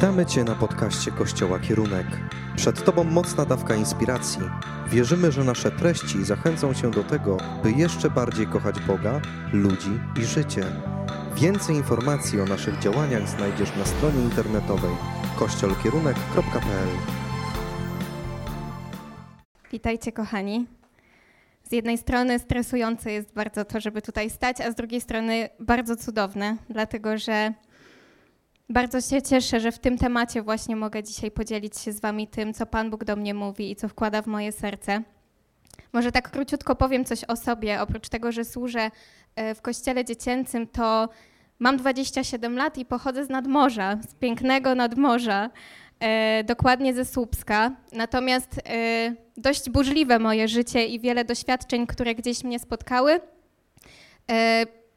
Witamy Cię na podcaście Kościoła Kierunek. Przed Tobą mocna dawka inspiracji. Wierzymy, że nasze treści zachęcą Cię do tego, by jeszcze bardziej kochać Boga, ludzi i życie. Więcej informacji o naszych działaniach znajdziesz na stronie internetowej kościolkierunek.pl. Witajcie, kochani. Z jednej strony stresujące jest bardzo to, żeby tutaj stać, a z drugiej strony bardzo cudowne, dlatego że bardzo się cieszę, że w tym temacie właśnie mogę dzisiaj podzielić się z Wami tym, co Pan Bóg do mnie mówi i co wkłada w moje serce. Może tak króciutko powiem coś o sobie. Oprócz tego, że służę e, w kościele dziecięcym, to mam 27 lat i pochodzę z nadmorza, z pięknego nadmorza, e, dokładnie ze Słupska. Natomiast e, dość burzliwe moje życie i wiele doświadczeń, które gdzieś mnie spotkały,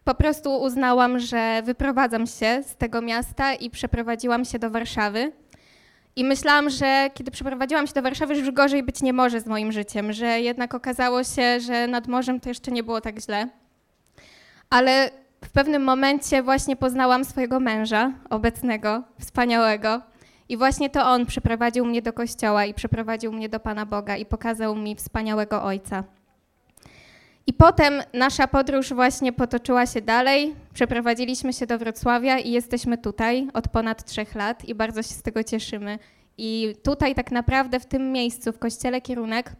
po prostu uznałam, że wyprowadzam się z tego miasta i przeprowadziłam się do Warszawy. I myślałam, że kiedy przeprowadziłam się do Warszawy, już gorzej być nie może z moim życiem, że jednak okazało się, że nad morzem to jeszcze nie było tak źle. Ale w pewnym momencie właśnie poznałam swojego męża, obecnego, wspaniałego. I właśnie to on przeprowadził mnie do kościoła i przeprowadził mnie do Pana Boga i pokazał mi wspaniałego Ojca. I potem nasza podróż właśnie potoczyła się dalej. Przeprowadziliśmy się do Wrocławia i jesteśmy tutaj od ponad trzech lat i bardzo się z tego cieszymy. I tutaj tak naprawdę w tym miejscu, w Kościele Kierunek,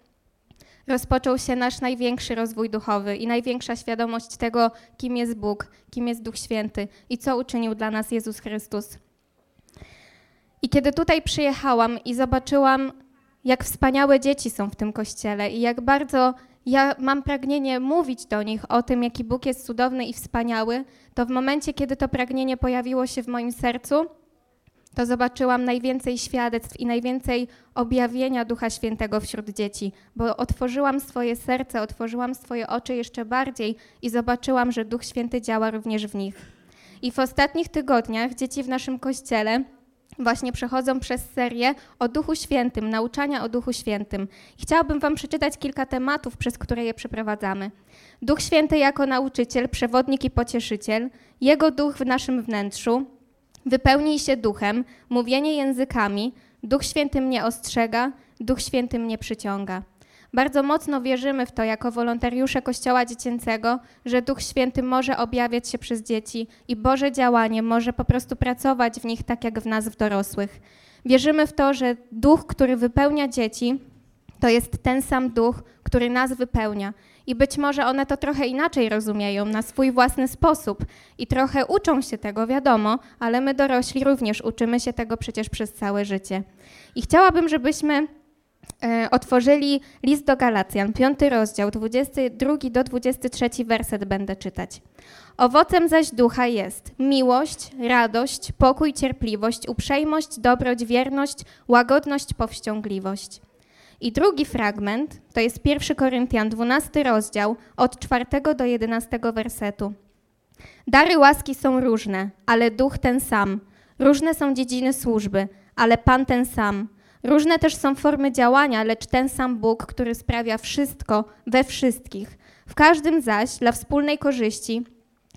rozpoczął się nasz największy rozwój duchowy i największa świadomość tego, kim jest Bóg, kim jest Duch Święty i co uczynił dla nas Jezus Chrystus. I kiedy tutaj przyjechałam i zobaczyłam, jak wspaniałe dzieci są w tym kościele i jak bardzo ja mam pragnienie mówić do nich o tym, jaki Bóg jest cudowny i wspaniały, to w momencie, kiedy to pragnienie pojawiło się w moim sercu, to zobaczyłam najwięcej świadectw i najwięcej objawienia Ducha Świętego wśród dzieci, bo otworzyłam swoje serce, otworzyłam swoje oczy jeszcze bardziej i zobaczyłam, że Duch Święty działa również w nich. I w ostatnich tygodniach dzieci w naszym kościele właśnie przechodzą przez serię o Duchu Świętym, nauczania o Duchu Świętym. Chciałabym Wam przeczytać kilka tematów, przez które je przeprowadzamy. Duch Święty jako nauczyciel, przewodnik i pocieszyciel, Jego duch w naszym wnętrzu, wypełnij się duchem, mówienie językami, Duch Święty mnie ostrzega, Duch Święty mnie przyciąga. Bardzo mocno wierzymy w to jako wolontariusze Kościoła Dziecięcego, że Duch Święty może objawiać się przez dzieci i Boże działanie może po prostu pracować w nich tak jak w nas, w dorosłych. Wierzymy w to, że Duch, który wypełnia dzieci, to jest ten sam Duch, który nas wypełnia. I być może one to trochę inaczej rozumieją, na swój własny sposób i trochę uczą się tego, wiadomo, ale my dorośli również uczymy się tego przecież przez całe życie. I chciałabym, żebyśmy otworzyli list do Galacjan, piąty rozdział, 22 do 23 werset będę czytać. Owocem zaś ducha jest miłość, radość, pokój, cierpliwość, uprzejmość, dobroć, wierność, łagodność, powściągliwość. I drugi fragment to jest 1 Koryntian, 12 rozdział, od 4 do 11 wersetu. Dary łaski są różne, ale duch ten sam. Różne są dziedziny służby, ale Pan ten sam. Różne też są formy działania, lecz ten sam Bóg, który sprawia wszystko we wszystkich. W każdym zaś dla wspólnej korzyści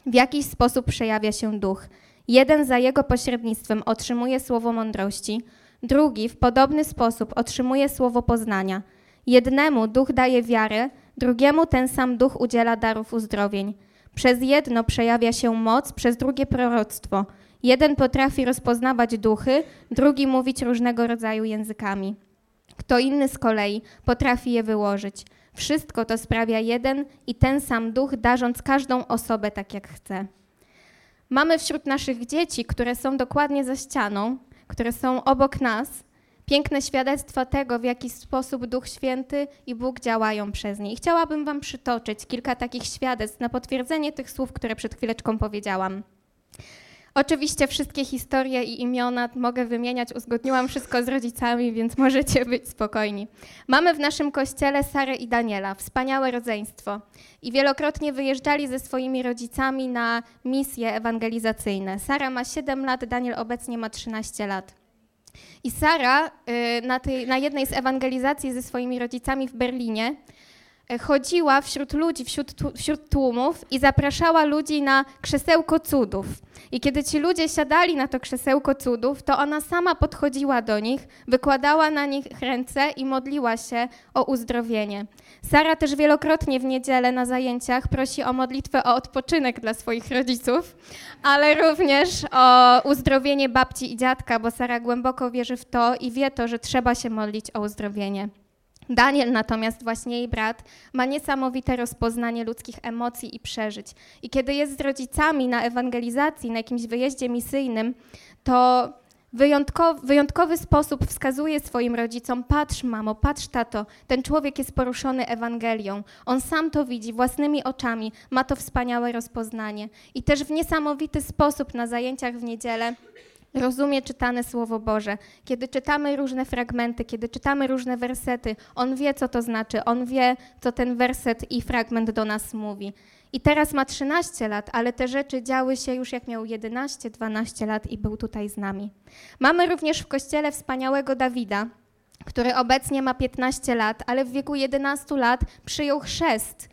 w jakiś sposób przejawia się duch. Jeden za jego pośrednictwem otrzymuje słowo mądrości, drugi w podobny sposób otrzymuje słowo poznania. Jednemu duch daje wiarę, drugiemu ten sam duch udziela darów uzdrowień. Przez jedno przejawia się moc, przez drugie proroctwo. Jeden potrafi rozpoznawać duchy, drugi mówić różnego rodzaju językami. Kto inny z kolei potrafi je wyłożyć. Wszystko to sprawia jeden i ten sam duch, darząc każdą osobę tak, jak chce. Mamy wśród naszych dzieci, które są dokładnie za ścianą, które są obok nas, piękne świadectwa tego, w jaki sposób Duch Święty i Bóg działają przez nie. I chciałabym Wam przytoczyć kilka takich świadectw na potwierdzenie tych słów, które przed chwileczką powiedziałam. Oczywiście wszystkie historie i imiona mogę wymieniać, uzgodniłam wszystko z rodzicami, więc możecie być spokojni. Mamy w naszym kościele Sarę i Daniela, wspaniałe rodzeństwo. I wielokrotnie wyjeżdżali ze swoimi rodzicami na misje ewangelizacyjne. Sara ma 7 lat, Daniel obecnie ma 13 lat. I Sara y, na, tej, na jednej z ewangelizacji ze swoimi rodzicami w Berlinie chodziła wśród ludzi, wśród, wśród tłumów i zapraszała ludzi na krzesełko cudów. I kiedy ci ludzie siadali na to krzesełko cudów, to ona sama podchodziła do nich, wykładała na nich ręce i modliła się o uzdrowienie. Sara też wielokrotnie w niedzielę na zajęciach prosi o modlitwę o odpoczynek dla swoich rodziców, ale również o uzdrowienie babci i dziadka, bo Sara głęboko wierzy w to i wie to, że trzeba się modlić o uzdrowienie. Daniel natomiast, właśnie jej brat, ma niesamowite rozpoznanie ludzkich emocji i przeżyć. I kiedy jest z rodzicami na ewangelizacji, na jakimś wyjeździe misyjnym, to wyjątkowy, wyjątkowy sposób wskazuje swoim rodzicom: patrz, mamo, patrz, tato, ten człowiek jest poruszony Ewangelią. On sam to widzi własnymi oczami, ma to wspaniałe rozpoznanie. I też w niesamowity sposób na zajęciach w niedzielę rozumie czytane Słowo Boże. Kiedy czytamy różne fragmenty, kiedy czytamy różne wersety, on wie, co to znaczy, on wie, co ten werset i fragment do nas mówi. I teraz ma 13 lat, ale te rzeczy działy się już jak miał 11-12 lat i był tutaj z nami. Mamy również w kościele wspaniałego Dawida, który obecnie ma 15 lat, ale w wieku 11 lat przyjął chrzest.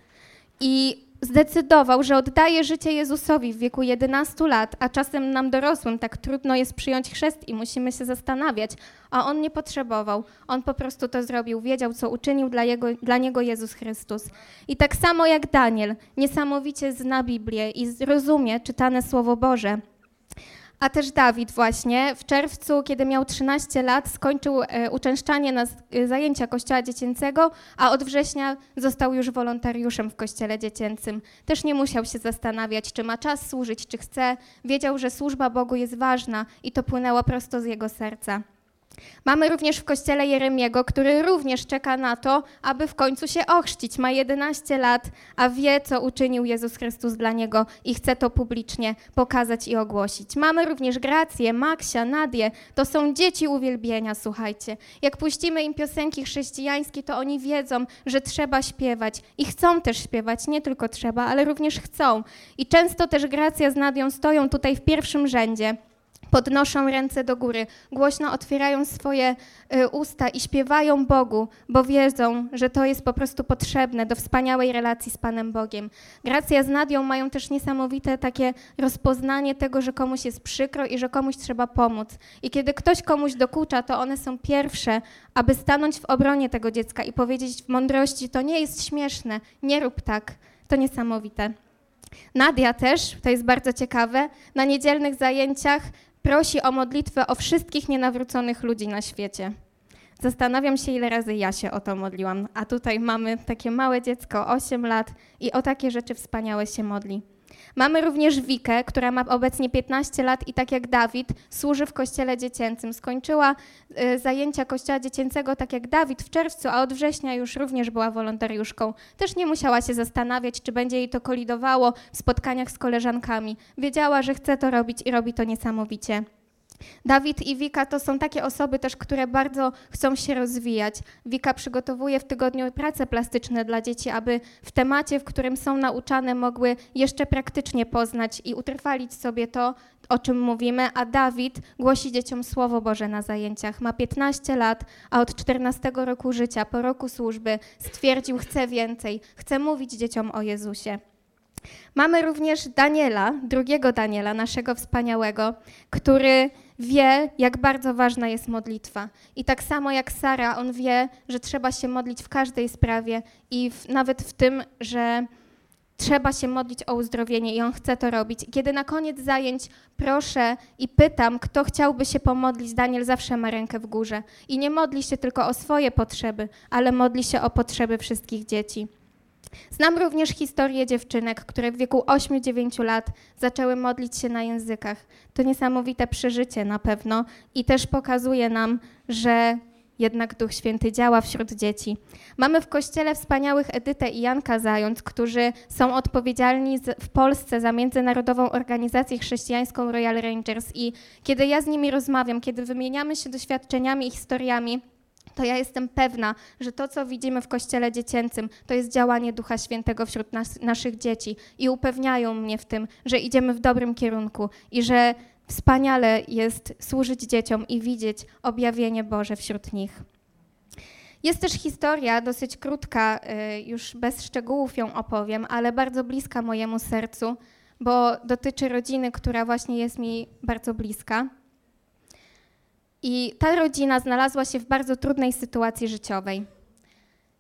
I zdecydował, że oddaje życie Jezusowi w wieku 11 lat, a czasem nam dorosłym tak trudno jest przyjąć chrzest i musimy się zastanawiać, a on nie potrzebował. On po prostu to zrobił, wiedział, co uczynił dla, jego, dla niego Jezus Chrystus. I tak samo jak Daniel, niesamowicie zna Biblię i rozumie czytane Słowo Boże. A też Dawid właśnie w czerwcu, kiedy miał 13 lat, skończył e, uczęszczanie na e, zajęcia kościoła dziecięcego, a od września został już wolontariuszem w kościele dziecięcym. Też nie musiał się zastanawiać, czy ma czas służyć, czy chce. Wiedział, że służba Bogu jest ważna i to płynęło prosto z jego serca. Mamy również w kościele Jeremiego, który również czeka na to, aby w końcu się ochrzcić. Ma 11 lat, a wie, co uczynił Jezus Chrystus dla niego i chce to publicznie pokazać i ogłosić. Mamy również Grację, Maksia, Nadię. To są dzieci uwielbienia, słuchajcie. Jak puścimy im piosenki chrześcijańskie, to oni wiedzą, że trzeba śpiewać i chcą też śpiewać. Nie tylko trzeba, ale również chcą. I często też Gracja z Nadią stoją tutaj w pierwszym rzędzie podnoszą ręce do góry, głośno otwierają swoje y, usta i śpiewają Bogu, bo wiedzą, że to jest po prostu potrzebne do wspaniałej relacji z Panem Bogiem. Gracja z Nadią mają też niesamowite takie rozpoznanie tego, że komuś jest przykro i że komuś trzeba pomóc. I kiedy ktoś komuś dokucza, to one są pierwsze, aby stanąć w obronie tego dziecka i powiedzieć w mądrości: To nie jest śmieszne, nie rób tak. To niesamowite. Nadia też, to jest bardzo ciekawe, na niedzielnych zajęciach prosi o modlitwę o wszystkich nienawróconych ludzi na świecie. Zastanawiam się, ile razy ja się o to modliłam, a tutaj mamy takie małe dziecko, 8 lat i o takie rzeczy wspaniałe się modli. Mamy również Wikę, która ma obecnie 15 lat i tak jak Dawid służy w kościele dziecięcym. Skończyła y, zajęcia kościoła dziecięcego tak jak Dawid w czerwcu, a od września już również była wolontariuszką. Też nie musiała się zastanawiać, czy będzie jej to kolidowało w spotkaniach z koleżankami. Wiedziała, że chce to robić i robi to niesamowicie. Dawid i Wika to są takie osoby też, które bardzo chcą się rozwijać. Wika przygotowuje w tygodniu prace plastyczne dla dzieci, aby w temacie, w którym są nauczane, mogły jeszcze praktycznie poznać i utrwalić sobie to, o czym mówimy, a Dawid głosi dzieciom Słowo Boże na zajęciach. Ma 15 lat, a od 14 roku życia, po roku służby, stwierdził, chce więcej, chce mówić dzieciom o Jezusie. Mamy również Daniela, drugiego Daniela, naszego wspaniałego, który wie, jak bardzo ważna jest modlitwa. I tak samo jak Sara, on wie, że trzeba się modlić w każdej sprawie i w, nawet w tym, że trzeba się modlić o uzdrowienie i on chce to robić. Kiedy na koniec zajęć proszę i pytam, kto chciałby się pomodlić, Daniel zawsze ma rękę w górze. I nie modli się tylko o swoje potrzeby, ale modli się o potrzeby wszystkich dzieci. Znam również historię dziewczynek, które w wieku 8-9 lat zaczęły modlić się na językach. To niesamowite przeżycie na pewno i też pokazuje nam, że jednak Duch Święty działa wśród dzieci. Mamy w kościele wspaniałych Edytę i Janka Zając, którzy są odpowiedzialni w Polsce za międzynarodową organizację chrześcijańską Royal Rangers i kiedy ja z nimi rozmawiam, kiedy wymieniamy się doświadczeniami i historiami, to ja jestem pewna, że to, co widzimy w kościele dziecięcym, to jest działanie Ducha Świętego wśród nas, naszych dzieci i upewniają mnie w tym, że idziemy w dobrym kierunku i że wspaniale jest służyć dzieciom i widzieć objawienie Boże wśród nich. Jest też historia, dosyć krótka, y, już bez szczegółów ją opowiem, ale bardzo bliska mojemu sercu, bo dotyczy rodziny, która właśnie jest mi bardzo bliska. I ta rodzina znalazła się w bardzo trudnej sytuacji życiowej.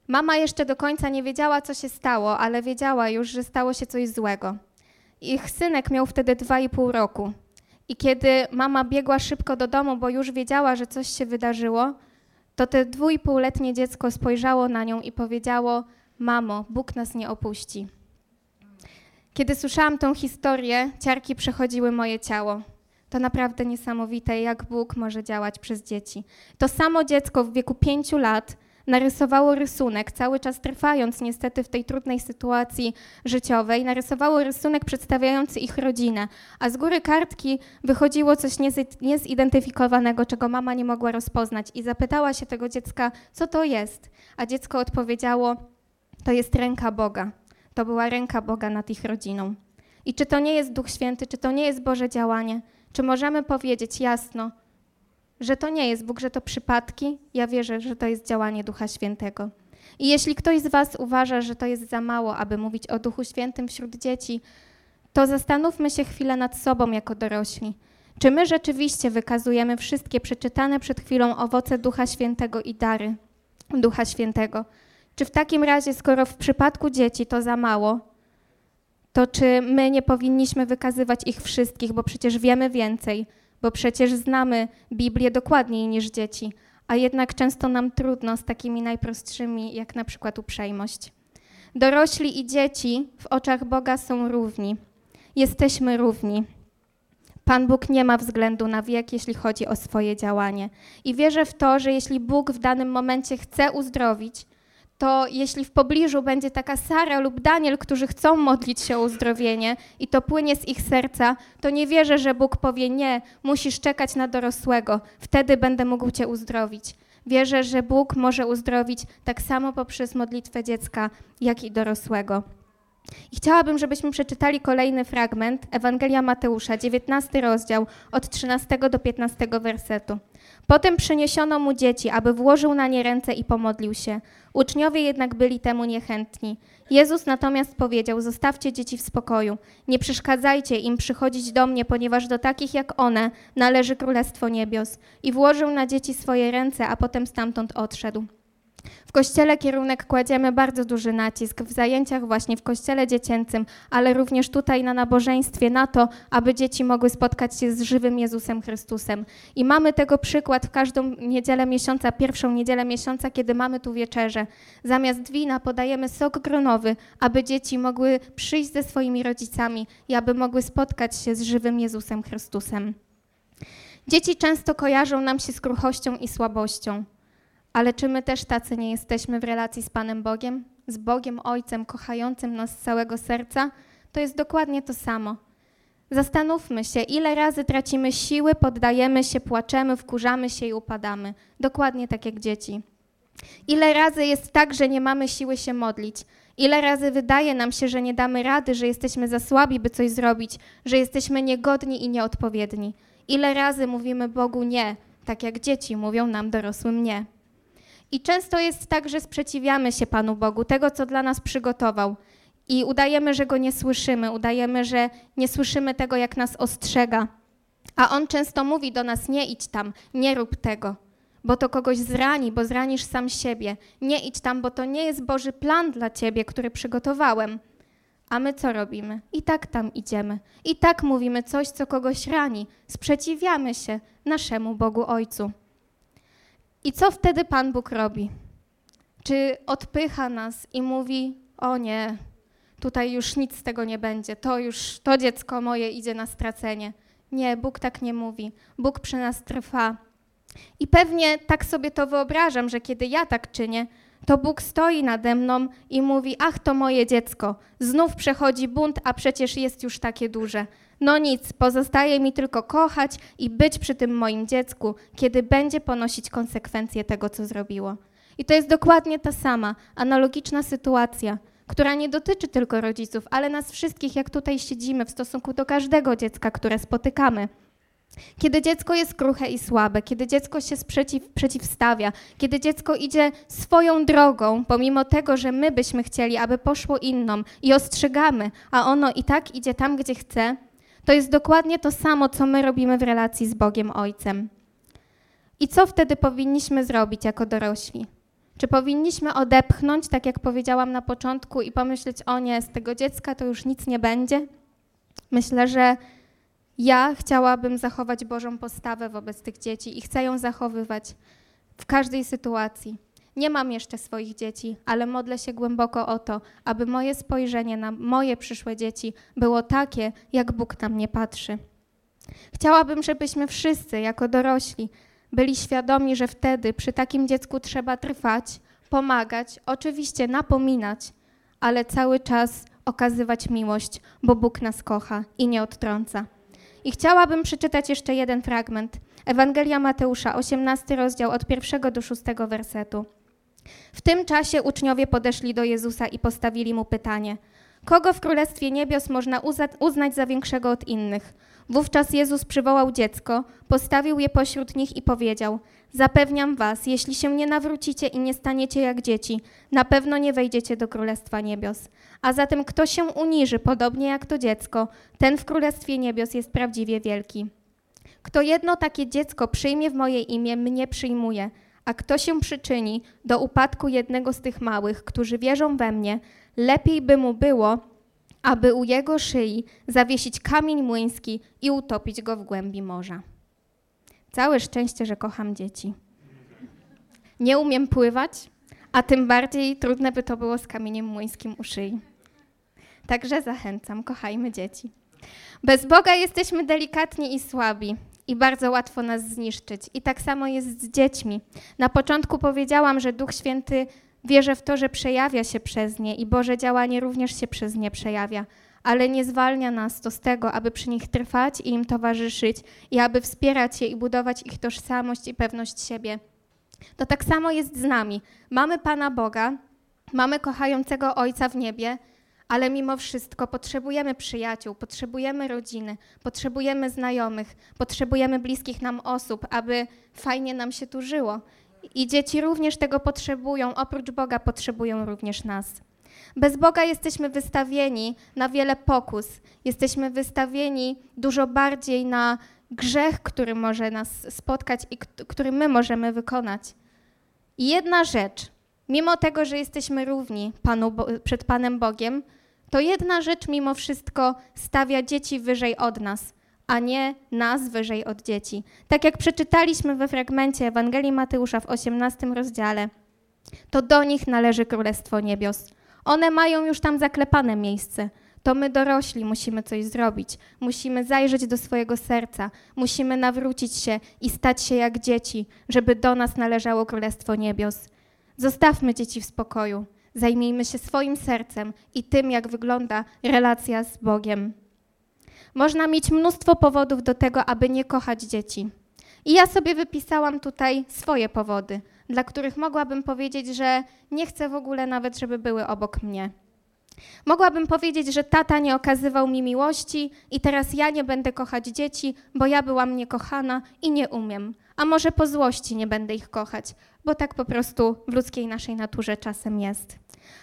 Mama jeszcze do końca nie wiedziała, co się stało, ale wiedziała już, że stało się coś złego. Ich synek miał wtedy dwa i pół roku. I kiedy mama biegła szybko do domu, bo już wiedziała, że coś się wydarzyło, to te dwójpółletnie dziecko spojrzało na nią i powiedziało: Mamo, Bóg nas nie opuści. Kiedy słyszałam tą historię, ciarki przechodziły moje ciało. To naprawdę niesamowite, jak Bóg może działać przez dzieci. To samo dziecko w wieku pięciu lat narysowało rysunek, cały czas trwając niestety w tej trudnej sytuacji życiowej, narysowało rysunek przedstawiający ich rodzinę, a z góry kartki wychodziło coś niezidentyfikowanego, czego mama nie mogła rozpoznać i zapytała się tego dziecka, co to jest, a dziecko odpowiedziało, to jest ręka Boga. To była ręka Boga nad ich rodziną. I czy to nie jest Duch Święty, czy to nie jest Boże działanie? Czy możemy powiedzieć jasno, że to nie jest Bóg, że to przypadki? Ja wierzę, że to jest działanie Ducha Świętego. I jeśli ktoś z Was uważa, że to jest za mało, aby mówić o Duchu Świętym wśród dzieci, to zastanówmy się chwilę nad sobą jako dorośli. Czy my rzeczywiście wykazujemy wszystkie przeczytane przed chwilą owoce Ducha Świętego i dary Ducha Świętego? Czy w takim razie, skoro w przypadku dzieci to za mało, to czy my nie powinniśmy wykazywać ich wszystkich, bo przecież wiemy więcej, bo przecież znamy Biblię dokładniej niż dzieci, a jednak często nam trudno z takimi najprostszymi, jak na przykład uprzejmość. Dorośli i dzieci w oczach Boga są równi. Jesteśmy równi. Pan Bóg nie ma względu na wiek, jeśli chodzi o swoje działanie. I wierzę w to, że jeśli Bóg w danym momencie chce uzdrowić, to jeśli w pobliżu będzie taka Sara lub Daniel, którzy chcą modlić się o uzdrowienie i to płynie z ich serca, to nie wierzę, że Bóg powie nie, musisz czekać na dorosłego, wtedy będę mógł cię uzdrowić. Wierzę, że Bóg może uzdrowić tak samo poprzez modlitwę dziecka, jak i dorosłego. I chciałabym, żebyśmy przeczytali kolejny fragment Ewangelia Mateusza, 19 rozdział, od 13 do 15 wersetu. Potem przyniesiono mu dzieci, aby włożył na nie ręce i pomodlił się. Uczniowie jednak byli temu niechętni. Jezus natomiast powiedział: Zostawcie dzieci w spokoju, nie przeszkadzajcie im przychodzić do mnie, ponieważ do takich jak one należy Królestwo Niebios. I włożył na dzieci swoje ręce, a potem stamtąd odszedł. W kościele kierunek kładziemy bardzo duży nacisk w zajęciach właśnie w kościele dziecięcym, ale również tutaj na nabożeństwie, na to, aby dzieci mogły spotkać się z żywym Jezusem Chrystusem. I mamy tego przykład w każdą niedzielę miesiąca, pierwszą niedzielę miesiąca, kiedy mamy tu wieczerzę. Zamiast wina podajemy sok gronowy, aby dzieci mogły przyjść ze swoimi rodzicami i aby mogły spotkać się z żywym Jezusem Chrystusem. Dzieci często kojarzą nam się z kruchością i słabością. Ale czy my też tacy nie jesteśmy w relacji z Panem Bogiem, z Bogiem Ojcem kochającym nas z całego serca? To jest dokładnie to samo. Zastanówmy się, ile razy tracimy siły, poddajemy się, płaczemy, wkurzamy się i upadamy. Dokładnie tak jak dzieci. Ile razy jest tak, że nie mamy siły się modlić? Ile razy wydaje nam się, że nie damy rady, że jesteśmy za słabi, by coś zrobić, że jesteśmy niegodni i nieodpowiedni? Ile razy mówimy Bogu nie, tak jak dzieci mówią nam dorosłym nie? I często jest tak, że sprzeciwiamy się Panu Bogu, tego, co dla nas przygotował. I udajemy, że go nie słyszymy, udajemy, że nie słyszymy tego, jak nas ostrzega. A on często mówi do nas: Nie idź tam, nie rób tego, bo to kogoś zrani, bo zranisz sam siebie. Nie idź tam, bo to nie jest Boży plan dla ciebie, który przygotowałem. A my co robimy? I tak tam idziemy. I tak mówimy coś, co kogoś rani. Sprzeciwiamy się naszemu Bogu Ojcu. I co wtedy Pan Bóg robi? Czy odpycha nas i mówi: O nie, tutaj już nic z tego nie będzie, to już to dziecko moje idzie na stracenie. Nie, Bóg tak nie mówi. Bóg przy nas trwa. I pewnie tak sobie to wyobrażam, że kiedy ja tak czynię, to Bóg stoi nade mną i mówi: Ach, to moje dziecko, znów przechodzi bunt, a przecież jest już takie duże. No nic, pozostaje mi tylko kochać i być przy tym moim dziecku, kiedy będzie ponosić konsekwencje tego, co zrobiło. I to jest dokładnie ta sama, analogiczna sytuacja, która nie dotyczy tylko rodziców, ale nas wszystkich, jak tutaj siedzimy, w stosunku do każdego dziecka, które spotykamy. Kiedy dziecko jest kruche i słabe, kiedy dziecko się sprzeciw, przeciwstawia, kiedy dziecko idzie swoją drogą, pomimo tego, że my byśmy chcieli, aby poszło inną i ostrzegamy, a ono i tak idzie tam, gdzie chce, to jest dokładnie to samo, co my robimy w relacji z Bogiem Ojcem. I co wtedy powinniśmy zrobić jako dorośli? Czy powinniśmy odepchnąć, tak jak powiedziałam na początku, i pomyśleć, o nie, z tego dziecka to już nic nie będzie? Myślę, że ja chciałabym zachować Bożą postawę wobec tych dzieci i chcę ją zachowywać w każdej sytuacji. Nie mam jeszcze swoich dzieci, ale modlę się głęboko o to, aby moje spojrzenie na moje przyszłe dzieci było takie, jak Bóg na mnie patrzy. Chciałabym, żebyśmy wszyscy, jako dorośli, byli świadomi, że wtedy przy takim dziecku trzeba trwać, pomagać, oczywiście napominać, ale cały czas okazywać miłość, bo Bóg nas kocha i nie odtrąca. I chciałabym przeczytać jeszcze jeden fragment. Ewangelia Mateusza, 18 rozdział od pierwszego do szóstego wersetu. W tym czasie uczniowie podeszli do Jezusa i postawili mu pytanie: Kogo w Królestwie Niebios można uznać za większego od innych? Wówczas Jezus przywołał dziecko, postawił je pośród nich i powiedział: Zapewniam was, jeśli się nie nawrócicie i nie staniecie jak dzieci, na pewno nie wejdziecie do Królestwa Niebios. A zatem kto się uniży, podobnie jak to dziecko, ten w Królestwie Niebios jest prawdziwie wielki. Kto jedno takie dziecko przyjmie w moje imię, mnie przyjmuje, a kto się przyczyni do upadku jednego z tych małych, którzy wierzą we mnie, lepiej by mu było, aby u jego szyi zawiesić kamień młyński i utopić go w głębi morza. Całe szczęście, że kocham dzieci. Nie umiem pływać, a tym bardziej trudne by to było z kamieniem młyńskim u szyi. Także zachęcam, kochajmy dzieci. Bez Boga jesteśmy delikatni i słabi i bardzo łatwo nas zniszczyć. I tak samo jest z dziećmi. Na początku powiedziałam, że Duch Święty wierzy w to, że przejawia się przez nie i Boże działanie również się przez nie przejawia, ale nie zwalnia nas to z tego, aby przy nich trwać i im towarzyszyć i aby wspierać je i budować ich tożsamość i pewność siebie. To tak samo jest z nami. Mamy Pana Boga, mamy kochającego Ojca w niebie, ale mimo wszystko potrzebujemy przyjaciół, potrzebujemy rodziny, potrzebujemy znajomych, potrzebujemy bliskich nam osób, aby fajnie nam się tu żyło. I dzieci również tego potrzebują, oprócz Boga potrzebują również nas. Bez Boga jesteśmy wystawieni na wiele pokus, jesteśmy wystawieni dużo bardziej na grzech, który może nas spotkać i który my możemy wykonać. I jedna rzecz, mimo tego, że jesteśmy równi Panu, przed Panem Bogiem, to jedna rzecz mimo wszystko stawia dzieci wyżej od nas, a nie nas wyżej od dzieci. Tak jak przeczytaliśmy we fragmencie Ewangelii Mateusza w 18 rozdziale, to do nich należy Królestwo Niebios. One mają już tam zaklepane miejsce. To my dorośli musimy coś zrobić. Musimy zajrzeć do swojego serca. Musimy nawrócić się i stać się jak dzieci, żeby do nas należało Królestwo Niebios. Zostawmy dzieci w spokoju. Zajmijmy się swoim sercem i tym, jak wygląda relacja z Bogiem. Można mieć mnóstwo powodów do tego, aby nie kochać dzieci. I ja sobie wypisałam tutaj swoje powody, dla których mogłabym powiedzieć, że nie chcę w ogóle nawet, żeby były obok mnie. Mogłabym powiedzieć, że tata nie okazywał mi miłości i teraz ja nie będę kochać dzieci, bo ja byłam niekochana i nie umiem. A może po złości nie będę ich kochać, bo tak po prostu w ludzkiej naszej naturze czasem jest.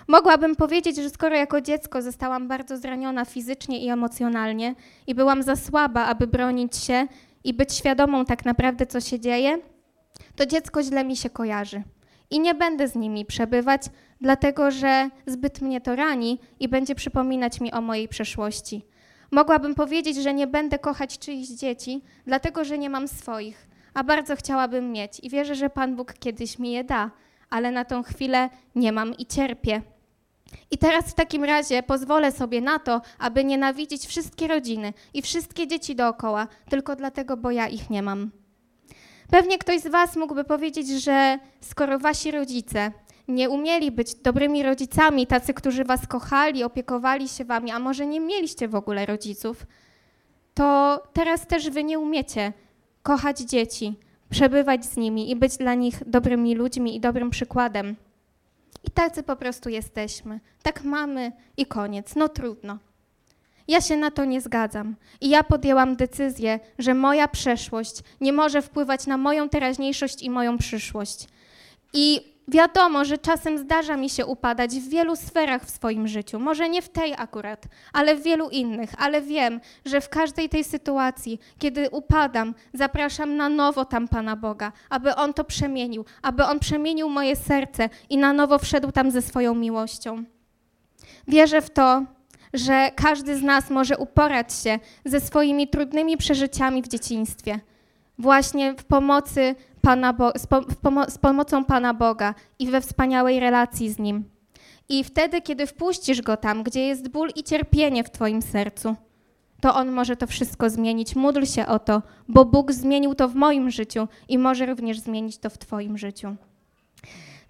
Mogłabym powiedzieć, że skoro jako dziecko zostałam bardzo zraniona fizycznie i emocjonalnie i byłam za słaba, aby bronić się i być świadomą tak naprawdę, co się dzieje, to dziecko źle mi się kojarzy. I nie będę z nimi przebywać, dlatego że zbyt mnie to rani i będzie przypominać mi o mojej przeszłości. Mogłabym powiedzieć, że nie będę kochać czyichś dzieci, dlatego że nie mam swoich, a bardzo chciałabym mieć i wierzę, że Pan Bóg kiedyś mi je da, ale na tą chwilę nie mam i cierpię. I teraz w takim razie pozwolę sobie na to, aby nienawidzić wszystkie rodziny i wszystkie dzieci dookoła, tylko dlatego, bo ja ich nie mam. Pewnie ktoś z Was mógłby powiedzieć, że skoro Wasi rodzice nie umieli być dobrymi rodzicami, tacy, którzy Was kochali, opiekowali się Wami, a może nie mieliście w ogóle rodziców, to teraz też Wy nie umiecie kochać dzieci, przebywać z nimi i być dla nich dobrymi ludźmi i dobrym przykładem. I tacy po prostu jesteśmy. Tak mamy i koniec. No trudno. Ja się na to nie zgadzam. I ja podjęłam decyzję, że moja przeszłość nie może wpływać na moją teraźniejszość i moją przyszłość. I wiadomo, że czasem zdarza mi się upadać w wielu sferach w swoim życiu. Może nie w tej akurat, ale w wielu innych. Ale wiem, że w każdej tej sytuacji, kiedy upadam, zapraszam na nowo tam Pana Boga, aby On to przemienił, aby On przemienił moje serce i na nowo wszedł tam ze swoją miłością. Wierzę w to, że każdy z nas może uporać się ze swoimi trudnymi przeżyciami w dzieciństwie, właśnie w pomocy Pana Bo z, pomo z pomocą Pana Boga i we wspaniałej relacji z Nim. I wtedy, kiedy wpuścisz Go tam, gdzie jest ból i cierpienie w Twoim sercu, to On może to wszystko zmienić. Módl się o to, bo Bóg zmienił to w moim życiu i może również zmienić to w Twoim życiu.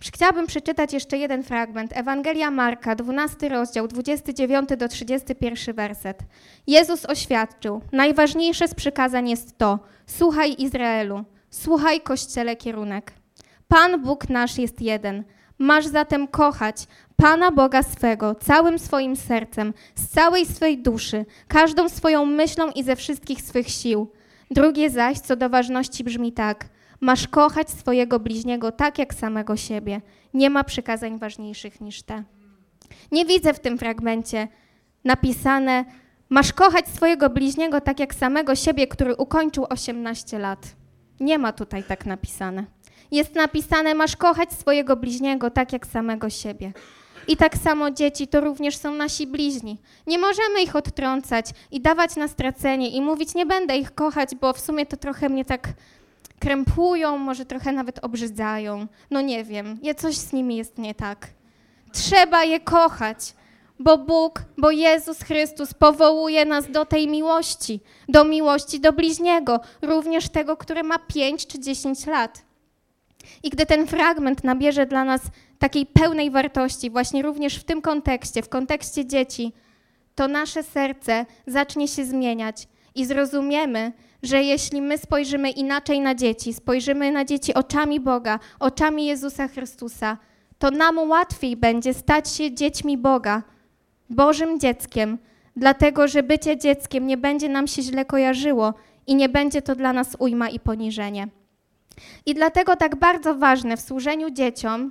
Chciałabym przeczytać jeszcze jeden fragment. Ewangelia Marka, 12 rozdział, 29 do 31 werset. Jezus oświadczył: Najważniejsze z przykazań jest to: Słuchaj Izraelu, słuchaj Kościele kierunek. Pan Bóg nasz jest jeden. Masz zatem kochać Pana Boga swego całym swoim sercem, z całej swej duszy, każdą swoją myślą i ze wszystkich swych sił. Drugie zaś co do ważności brzmi tak – Masz kochać swojego bliźniego tak jak samego siebie. Nie ma przykazań ważniejszych niż te. Nie widzę w tym fragmencie napisane: Masz kochać swojego bliźniego tak jak samego siebie, który ukończył 18 lat. Nie ma tutaj tak napisane. Jest napisane: Masz kochać swojego bliźniego tak jak samego siebie. I tak samo dzieci to również są nasi bliźni. Nie możemy ich odtrącać i dawać na stracenie i mówić: Nie będę ich kochać, bo w sumie to trochę mnie tak krępują, może trochę nawet obrzydzają. No nie wiem, je coś z nimi jest nie tak. Trzeba je kochać, bo Bóg, bo Jezus Chrystus powołuje nas do tej miłości, do miłości do bliźniego, również tego, który ma 5 czy 10 lat. I gdy ten fragment nabierze dla nas takiej pełnej wartości, właśnie również w tym kontekście, w kontekście dzieci, to nasze serce zacznie się zmieniać i zrozumiemy, że jeśli my spojrzymy inaczej na dzieci, spojrzymy na dzieci oczami Boga, oczami Jezusa Chrystusa, to nam łatwiej będzie stać się dziećmi Boga, Bożym dzieckiem, dlatego że bycie dzieckiem nie będzie nam się źle kojarzyło i nie będzie to dla nas ujma i poniżenie. I dlatego tak bardzo ważne w służeniu dzieciom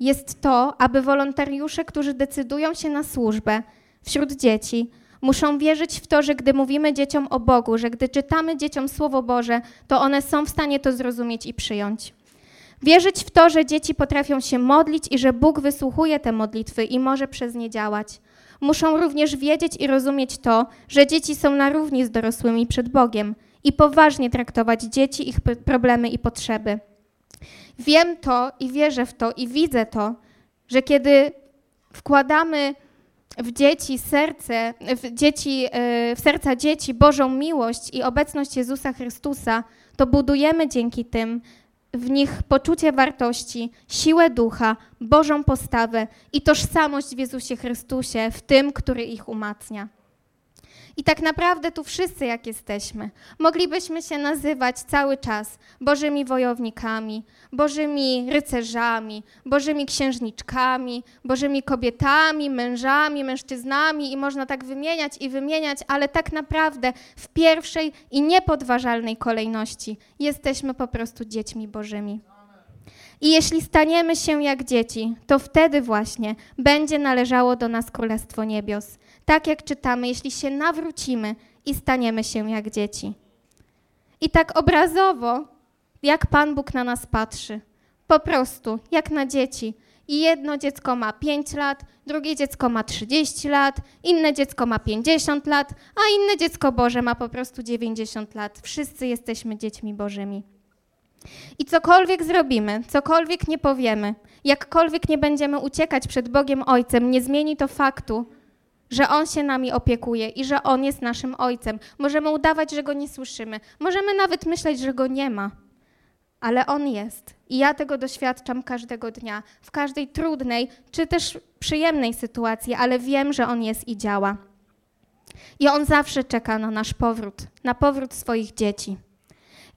jest to, aby wolontariusze, którzy decydują się na służbę wśród dzieci, Muszą wierzyć w to, że gdy mówimy dzieciom o Bogu, że gdy czytamy dzieciom Słowo Boże, to one są w stanie to zrozumieć i przyjąć. Wierzyć w to, że dzieci potrafią się modlić i że Bóg wysłuchuje te modlitwy i może przez nie działać. Muszą również wiedzieć i rozumieć to, że dzieci są na równi z dorosłymi przed Bogiem i poważnie traktować dzieci, ich problemy i potrzeby. Wiem to i wierzę w to i widzę to, że kiedy wkładamy w dzieci serce, w, dzieci, e, w serca dzieci Bożą miłość i obecność Jezusa Chrystusa, to budujemy dzięki tym w nich poczucie wartości, siłę ducha, Bożą postawę i tożsamość w Jezusie Chrystusie, w tym, który ich umacnia. I tak naprawdę tu wszyscy, jak jesteśmy, moglibyśmy się nazywać cały czas Bożymi wojownikami, Bożymi rycerzami, Bożymi księżniczkami, Bożymi kobietami, mężami, mężczyznami i można tak wymieniać i wymieniać, ale tak naprawdę w pierwszej i niepodważalnej kolejności jesteśmy po prostu dziećmi Bożymi. I jeśli staniemy się jak dzieci, to wtedy właśnie będzie należało do nas Królestwo Niebios. Tak jak czytamy, jeśli się nawrócimy i staniemy się jak dzieci. I tak obrazowo, jak Pan Bóg na nas patrzy. Po prostu, jak na dzieci. I jedno dziecko ma 5 lat, drugie dziecko ma 30 lat, inne dziecko ma 50 lat, a inne dziecko Boże ma po prostu 90 lat. Wszyscy jesteśmy dziećmi Bożymi. I cokolwiek zrobimy, cokolwiek nie powiemy, jakkolwiek nie będziemy uciekać przed Bogiem Ojcem, nie zmieni to faktu, że On się nami opiekuje i że On jest naszym Ojcem. Możemy udawać, że Go nie słyszymy. Możemy nawet myśleć, że Go nie ma. Ale On jest. I ja tego doświadczam każdego dnia, w każdej trudnej czy też przyjemnej sytuacji, ale wiem, że On jest i działa. I On zawsze czeka na nasz powrót, na powrót swoich dzieci.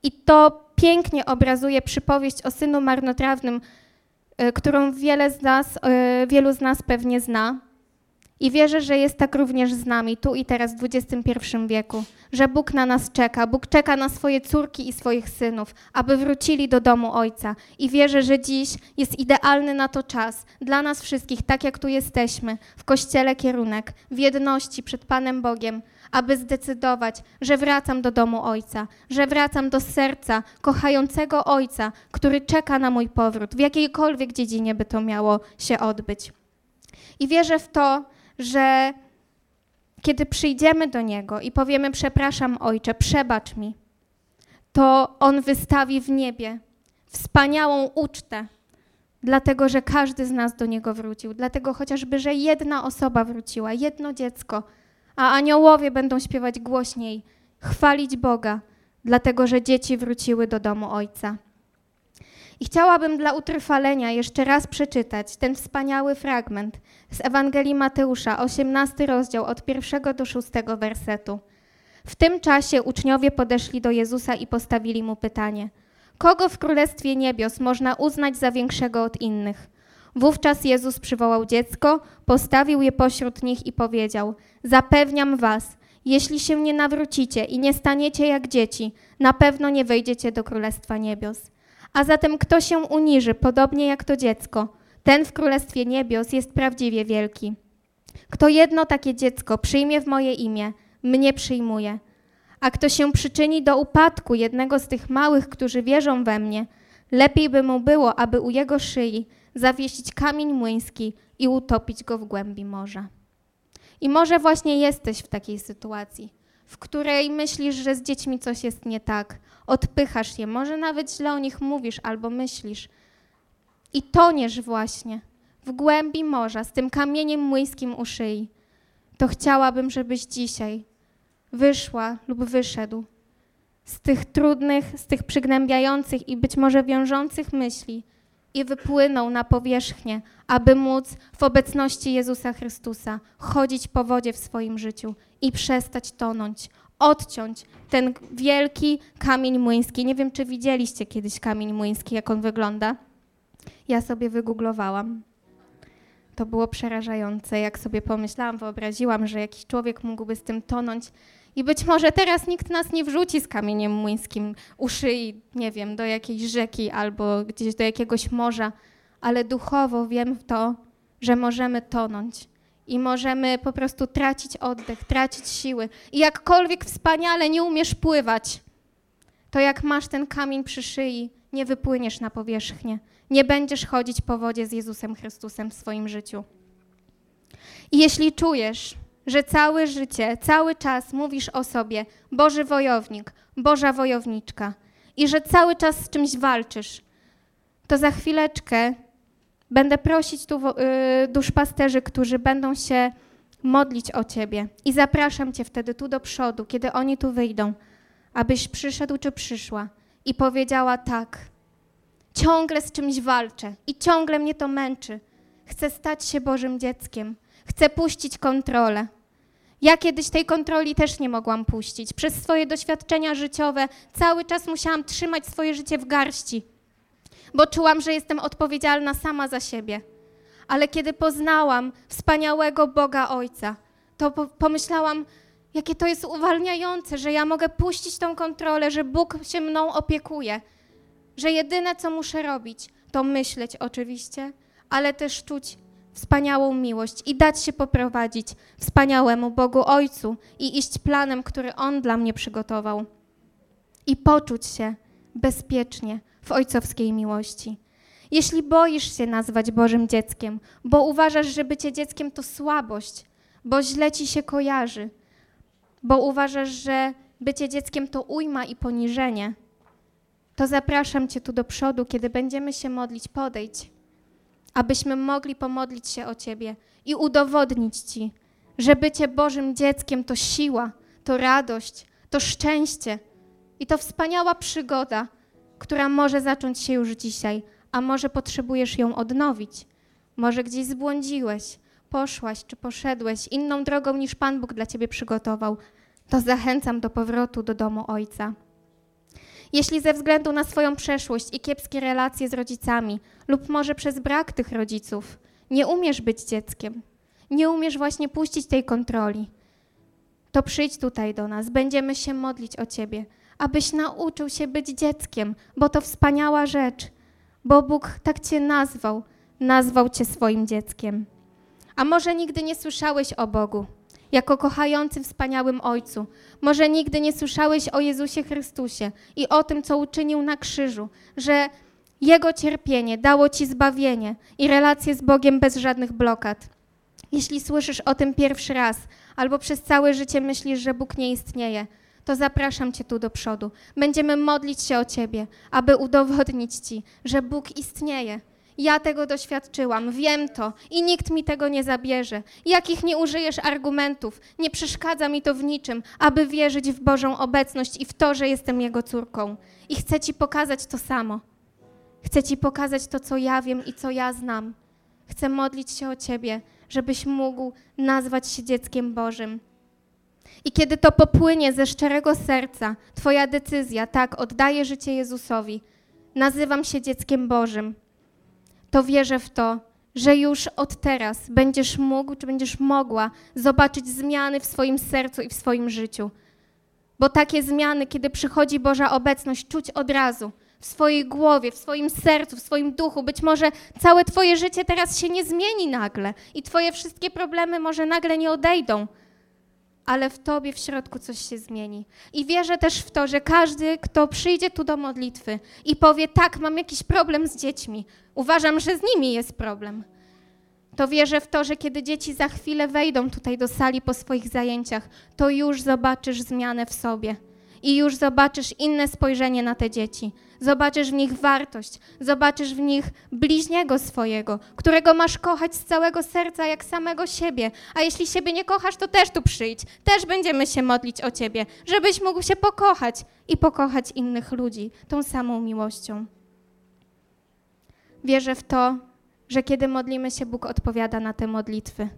I to pięknie obrazuje przypowieść o synu marnotrawnym, e, którą wiele z nas, e, wielu z nas pewnie zna. I wierzę, że jest tak również z nami, tu i teraz w XXI wieku, że Bóg na nas czeka. Bóg czeka na swoje córki i swoich synów, aby wrócili do domu Ojca. I wierzę, że dziś jest idealny na to czas dla nas wszystkich, tak jak tu jesteśmy, w Kościele kierunek, w jedności przed Panem Bogiem, aby zdecydować, że wracam do domu Ojca, że wracam do serca kochającego Ojca, który czeka na mój powrót, w jakiejkolwiek dziedzinie by to miało się odbyć. I wierzę w to, że kiedy przyjdziemy do Niego i powiemy: Przepraszam, Ojcze, przebacz mi, to On wystawi w niebie wspaniałą ucztę, dlatego że każdy z nas do Niego wrócił, dlatego chociażby, że jedna osoba wróciła, jedno dziecko, a aniołowie będą śpiewać głośniej, chwalić Boga, dlatego że dzieci wróciły do domu Ojca. I chciałabym dla utrwalenia jeszcze raz przeczytać ten wspaniały fragment z Ewangelii Mateusza, 18 rozdział od pierwszego do szóstego wersetu. W tym czasie uczniowie podeszli do Jezusa i postawili mu pytanie: Kogo w Królestwie Niebios można uznać za większego od innych? Wówczas Jezus przywołał dziecko, postawił je pośród nich i powiedział: Zapewniam was, jeśli się nie nawrócicie i nie staniecie jak dzieci, na pewno nie wejdziecie do Królestwa Niebios. A zatem kto się uniży, podobnie jak to dziecko, ten w Królestwie Niebios jest prawdziwie wielki. Kto jedno takie dziecko przyjmie w moje imię, mnie przyjmuje. A kto się przyczyni do upadku jednego z tych małych, którzy wierzą we mnie, lepiej by mu było, aby u jego szyi zawiesić kamień młyński i utopić go w głębi morza. I może właśnie jesteś w takiej sytuacji, w której myślisz, że z dziećmi coś jest nie tak, odpychasz je, może nawet źle o nich mówisz albo myślisz. I toniesz właśnie w głębi morza z tym kamieniem młyńskim u szyi, to chciałabym, żebyś dzisiaj wyszła lub wyszedł z tych trudnych, z tych przygnębiających i być może wiążących myśli i wypłynął na powierzchnię, aby móc w obecności Jezusa Chrystusa chodzić po wodzie w swoim życiu i przestać tonąć, odciąć ten wielki kamień młyński. Nie wiem, czy widzieliście kiedyś kamień młyński, jak on wygląda. Ja sobie wygooglowałam. To było przerażające, jak sobie pomyślałam, wyobraziłam, że jakiś człowiek mógłby z tym tonąć. I być może teraz nikt nas nie wrzuci z kamieniem młyńskim u szyi, nie wiem, do jakiejś rzeki albo gdzieś do jakiegoś morza, ale duchowo wiem w to, że możemy tonąć i możemy po prostu tracić oddech, tracić siły. I jakkolwiek wspaniale nie umiesz pływać, to jak masz ten kamień przy szyi, nie wypłyniesz na powierzchnię. Nie będziesz chodzić po wodzie z Jezusem Chrystusem w swoim życiu. I jeśli czujesz, że całe życie, cały czas mówisz o sobie Boży wojownik, Boża wojowniczka i że cały czas z czymś walczysz, to za chwileczkę będę prosić tu y, duszpasterzy, którzy będą się modlić o Ciebie i zapraszam Cię wtedy tu do przodu, kiedy oni tu wyjdą, abyś przyszedł czy przyszła i powiedziała tak, ciągle z czymś walczę i ciągle mnie to męczy. Chcę stać się Bożym dzieckiem, chcę puścić kontrolę. Ja kiedyś tej kontroli też nie mogłam puścić. Przez swoje doświadczenia życiowe cały czas musiałam trzymać swoje życie w garści, bo czułam, że jestem odpowiedzialna sama za siebie. Ale kiedy poznałam wspaniałego Boga Ojca, to pomyślałam, jakie to jest uwalniające, że ja mogę puścić tą kontrolę, że Bóg się mną opiekuje, że jedyne, co muszę robić, to myśleć oczywiście, ale też czuć wspaniałą miłość i dać się poprowadzić wspaniałemu Bogu Ojcu i iść planem, który On dla mnie przygotował. I poczuć się bezpiecznie w ojcowskiej miłości. Jeśli boisz się nazwać Bożym dzieckiem, bo uważasz, że bycie dzieckiem to słabość, bo źle ci się kojarzy, bo uważasz, że bycie dzieckiem to ujma i poniżenie, to zapraszam Cię tu do przodu, kiedy będziemy się modlić, podejdź abyśmy mogli pomodlić się o Ciebie i udowodnić Ci, że bycie Bożym dzieckiem to siła, to radość, to szczęście i to wspaniała przygoda, która może zacząć się już dzisiaj, a może potrzebujesz ją odnowić. Może gdzieś zbłądziłeś, poszłaś czy poszedłeś inną drogą niż Pan Bóg dla Ciebie przygotował, to zachęcam do powrotu do domu Ojca. Jeśli ze względu na swoją przeszłość i kiepskie relacje z rodzicami, lub może przez brak tych rodziców, nie umiesz być dzieckiem, nie umiesz właśnie puścić tej kontroli, to przyjdź tutaj do nas, będziemy się modlić o Ciebie, abyś nauczył się być dzieckiem, bo to wspaniała rzecz, bo Bóg tak Cię nazwał, nazwał Cię swoim dzieckiem. A może nigdy nie słyszałeś o Bogu, jako kochającym, wspaniałym Ojcu. Może nigdy nie słyszałeś o Jezusie Chrystusie i o tym, co uczynił na krzyżu, że Jego cierpienie dało Ci zbawienie i relację z Bogiem bez żadnych blokad. Jeśli słyszysz o tym pierwszy raz, albo przez całe życie myślisz, że Bóg nie istnieje, to zapraszam Cię tu do przodu. Będziemy modlić się o Ciebie, aby udowodnić Ci, że Bóg istnieje. Ja tego doświadczyłam, wiem to i nikt mi tego nie zabierze. Jakich nie użyjesz argumentów, nie przeszkadza mi to w niczym, aby wierzyć w Bożą obecność i w to, że jestem Jego córką. I chcę Ci pokazać to samo. Chcę Ci pokazać to, co ja wiem i co ja znam. Chcę modlić się o Ciebie, żebyś mógł nazwać się dzieckiem Bożym. I kiedy to popłynie ze szczerego serca, Twoja decyzja, tak, oddaję życie Jezusowi, nazywam się dzieckiem Bożym, to wierzę w to, że już od teraz będziesz mógł, czy będziesz mogła zobaczyć zmiany w swoim sercu i w swoim życiu. Bo takie zmiany, kiedy przychodzi Boża obecność, czuć od razu w swojej głowie, w swoim sercu, w swoim duchu. Być może całe Twoje życie teraz się nie zmieni nagle i Twoje wszystkie problemy może nagle nie odejdą, ale w Tobie w środku coś się zmieni. I wierzę też w to, że każdy, kto przyjdzie tu do modlitwy i powie: Tak, mam jakiś problem z dziećmi, uważam, że z nimi jest problem. To wierzę w to, że kiedy dzieci za chwilę wejdą tutaj do sali po swoich zajęciach, to już zobaczysz zmianę w sobie i już zobaczysz inne spojrzenie na te dzieci. Zobaczysz w nich wartość, zobaczysz w nich bliźniego swojego, którego masz kochać z całego serca jak samego siebie. A jeśli siebie nie kochasz, to też tu przyjdź. Też będziemy się modlić o ciebie, żebyś mógł się pokochać i pokochać innych ludzi tą samą miłością. Wierzę w to, że kiedy modlimy się, Bóg odpowiada na te modlitwy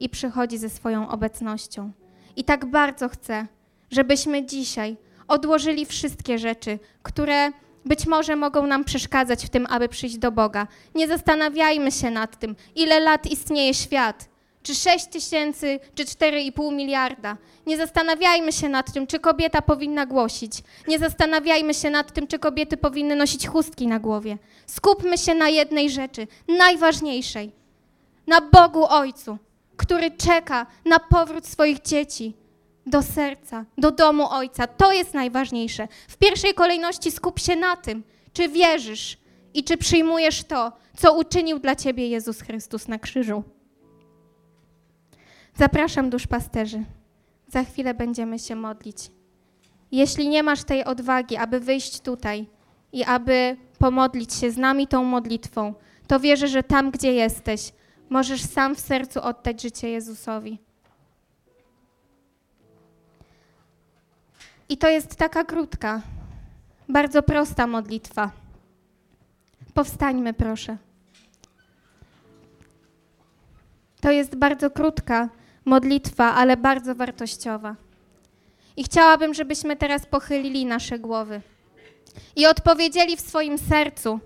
i przychodzi ze swoją obecnością. I tak bardzo chcę, żebyśmy dzisiaj odłożyli wszystkie rzeczy, które być może mogą nam przeszkadzać w tym, aby przyjść do Boga. Nie zastanawiajmy się nad tym, ile lat istnieje świat. Czy 6 tysięcy, czy 4,5 miliarda. Nie zastanawiajmy się nad tym, czy kobieta powinna głosić. Nie zastanawiajmy się nad tym, czy kobiety powinny nosić chustki na głowie. Skupmy się na jednej rzeczy, najważniejszej. Na Bogu Ojcu, który czeka na powrót swoich dzieci do serca, do domu Ojca. To jest najważniejsze. W pierwszej kolejności skup się na tym, czy wierzysz i czy przyjmujesz to, co uczynił dla Ciebie Jezus Chrystus na krzyżu. Zapraszam duszpasterzy. Za chwilę będziemy się modlić. Jeśli nie masz tej odwagi, aby wyjść tutaj i aby pomodlić się z nami tą modlitwą, to wierzę, że tam, gdzie jesteś, możesz sam w sercu oddać życie Jezusowi. I to jest taka krótka, bardzo prosta modlitwa. Powstańmy, proszę. To jest bardzo krótka modlitwa, ale bardzo wartościowa. I chciałabym, żebyśmy teraz pochylili nasze głowy i odpowiedzieli w swoim sercu,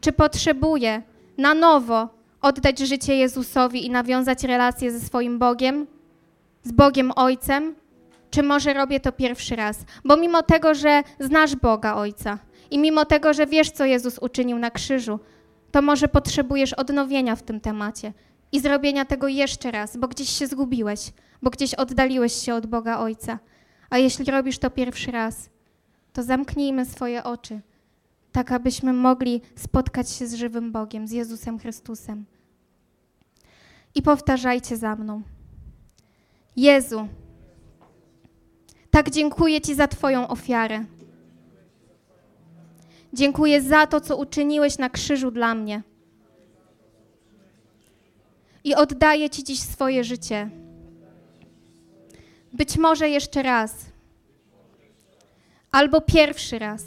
czy potrzebuję na nowo oddać życie Jezusowi i nawiązać relację ze swoim Bogiem, z Bogiem Ojcem, czy może robię to pierwszy raz. Bo mimo tego, że znasz Boga Ojca i mimo tego, że wiesz, co Jezus uczynił na krzyżu, to może potrzebujesz odnowienia w tym temacie i zrobienia tego jeszcze raz, bo gdzieś się zgubiłeś, bo gdzieś oddaliłeś się od Boga Ojca. A jeśli robisz to pierwszy raz, to zamknijmy swoje oczy, tak abyśmy mogli spotkać się z żywym Bogiem, z Jezusem Chrystusem. I powtarzajcie za mną. Jezu, tak dziękuję Ci za Twoją ofiarę. Dziękuję za to, co uczyniłeś na krzyżu dla mnie. I oddaję Ci dziś swoje życie. Być może jeszcze raz, albo pierwszy raz,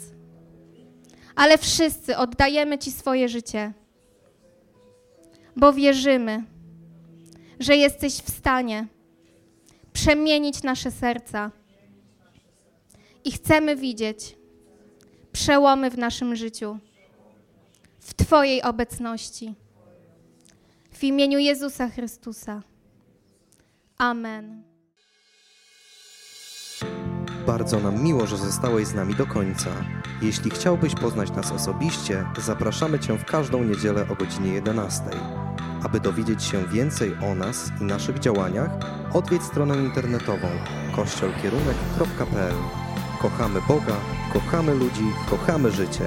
ale wszyscy oddajemy Ci swoje życie, bo wierzymy, że jesteś w stanie przemienić nasze serca i chcemy widzieć przełomy w naszym życiu, w Twojej obecności, w imieniu Jezusa Chrystusa. Amen. Bardzo nam miło, że zostałeś z nami do końca. Jeśli chciałbyś poznać nas osobiście, zapraszamy Cię w każdą niedzielę o godzinie 11. Aby dowiedzieć się więcej o nas i naszych działaniach, odwiedź stronę internetową kościolkierunek.pl. Kochamy Boga, kochamy ludzi, kochamy życie.